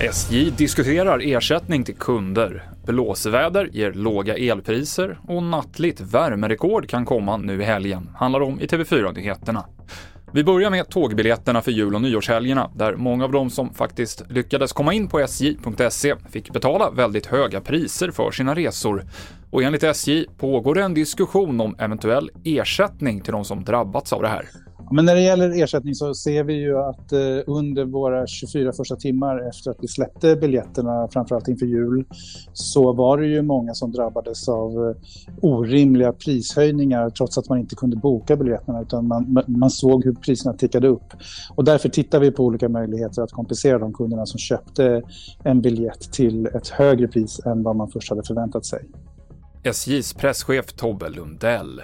SJ diskuterar ersättning till kunder. Blåsväder ger låga elpriser och nattligt värmerekord kan komma nu i helgen, handlar om i TV4-nyheterna. Vi börjar med tågbiljetterna för jul och nyårshelgerna, där många av de som faktiskt lyckades komma in på sj.se fick betala väldigt höga priser för sina resor. Och enligt SJ pågår det en diskussion om eventuell ersättning till de som drabbats av det här. Men när det gäller ersättning så ser vi ju att eh, under våra 24 första timmar efter att vi släppte biljetterna, framförallt inför jul, så var det ju många som drabbades av eh, orimliga prishöjningar trots att man inte kunde boka biljetterna utan man, man såg hur priserna tickade upp. Och därför tittar vi på olika möjligheter att kompensera de kunderna som köpte en biljett till ett högre pris än vad man först hade förväntat sig. SJs presschef Tobbe Lundell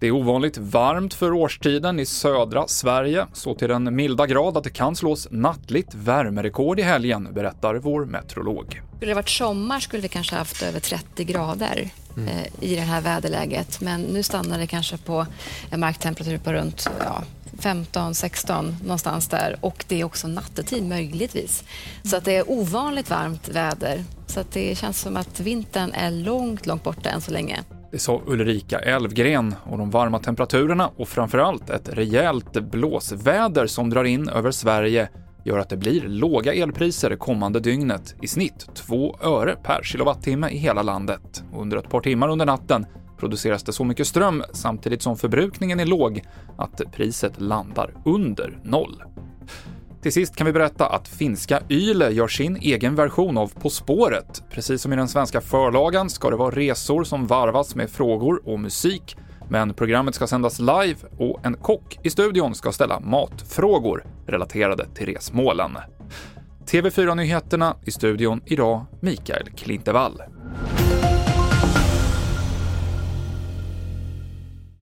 det är ovanligt varmt för årstiden i södra Sverige, så till den milda grad att det kan slås nattligt värmerekord i helgen, berättar vår meteorolog. Skulle det varit sommar skulle vi kanske haft över 30 grader mm. eh, i det här väderläget, men nu stannar det kanske på en marktemperatur på runt ja, 15, 16 någonstans där och det är också nattetid möjligtvis. Så att det är ovanligt varmt väder. Så att det känns som att vintern är långt, långt borta än så länge. Det sa Ulrika Elfgren och de varma temperaturerna och framförallt ett rejält blåsväder som drar in över Sverige gör att det blir låga elpriser kommande dygnet, i snitt 2 öre per kilowattimme i hela landet. Under ett par timmar under natten produceras det så mycket ström samtidigt som förbrukningen är låg att priset landar under noll. Till sist kan vi berätta att finska Yle gör sin egen version av På spåret. Precis som i den svenska förlagan ska det vara resor som varvas med frågor och musik, men programmet ska sändas live och en kock i studion ska ställa matfrågor relaterade till resmålen. TV4-nyheterna i studion idag, Mikael Klintevall.